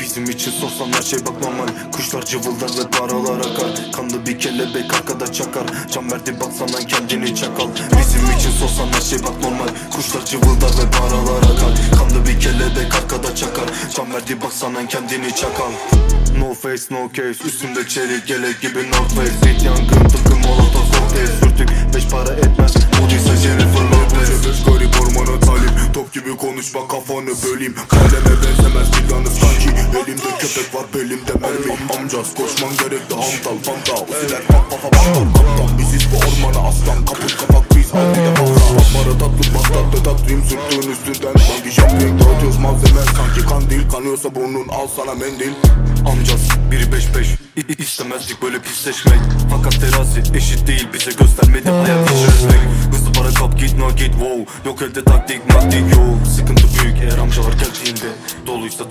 Bizim için sorsan her şey bak normal Kuşlar cıvıldar ve paralar akar. Kanlı bir kelebek arkada çakar. Can verdi baksana kendini çakal. Bizim için sorsan her şey bak normal. Kuşlar cıvıldar ve paralar akar. Kanlı bir kelebek arkada çakar. Can verdi baksana kendini çakal. No face no case. Üstümde çelik gelek gibi North Face. Beat yangın tıpkı molotov kokteyl Sürtük beş para etmez. Modisa Jennifer Lopez. Garip ormana talip. Top gibi konuşma kafanı böleyim. Kaleme benzemez bir yanı köpek var belimde mermi Amcaz koşman gerekti hantal fanta Usiler bak kafa battal kaptan Biziz bu ormana aslan Kaput kapak biz altıya baksa Mara tatlı patlattı tatlıyım sürttüğün üstünden. Sanki jumping dağıtıyoruz malzeme Sanki kandil kanıyorsa burnun al sana mendil. Amcaz biri beş beş. İ- İstemezdik böyle pisleşmek. Fakat terazi eşit değil bize göstermedi. Hayat hiç respect Hızlı para kap git no git wow. Yok elde taktik maktik yok Sıkıntı büyük eğer amcalar geldiğinde Doluysa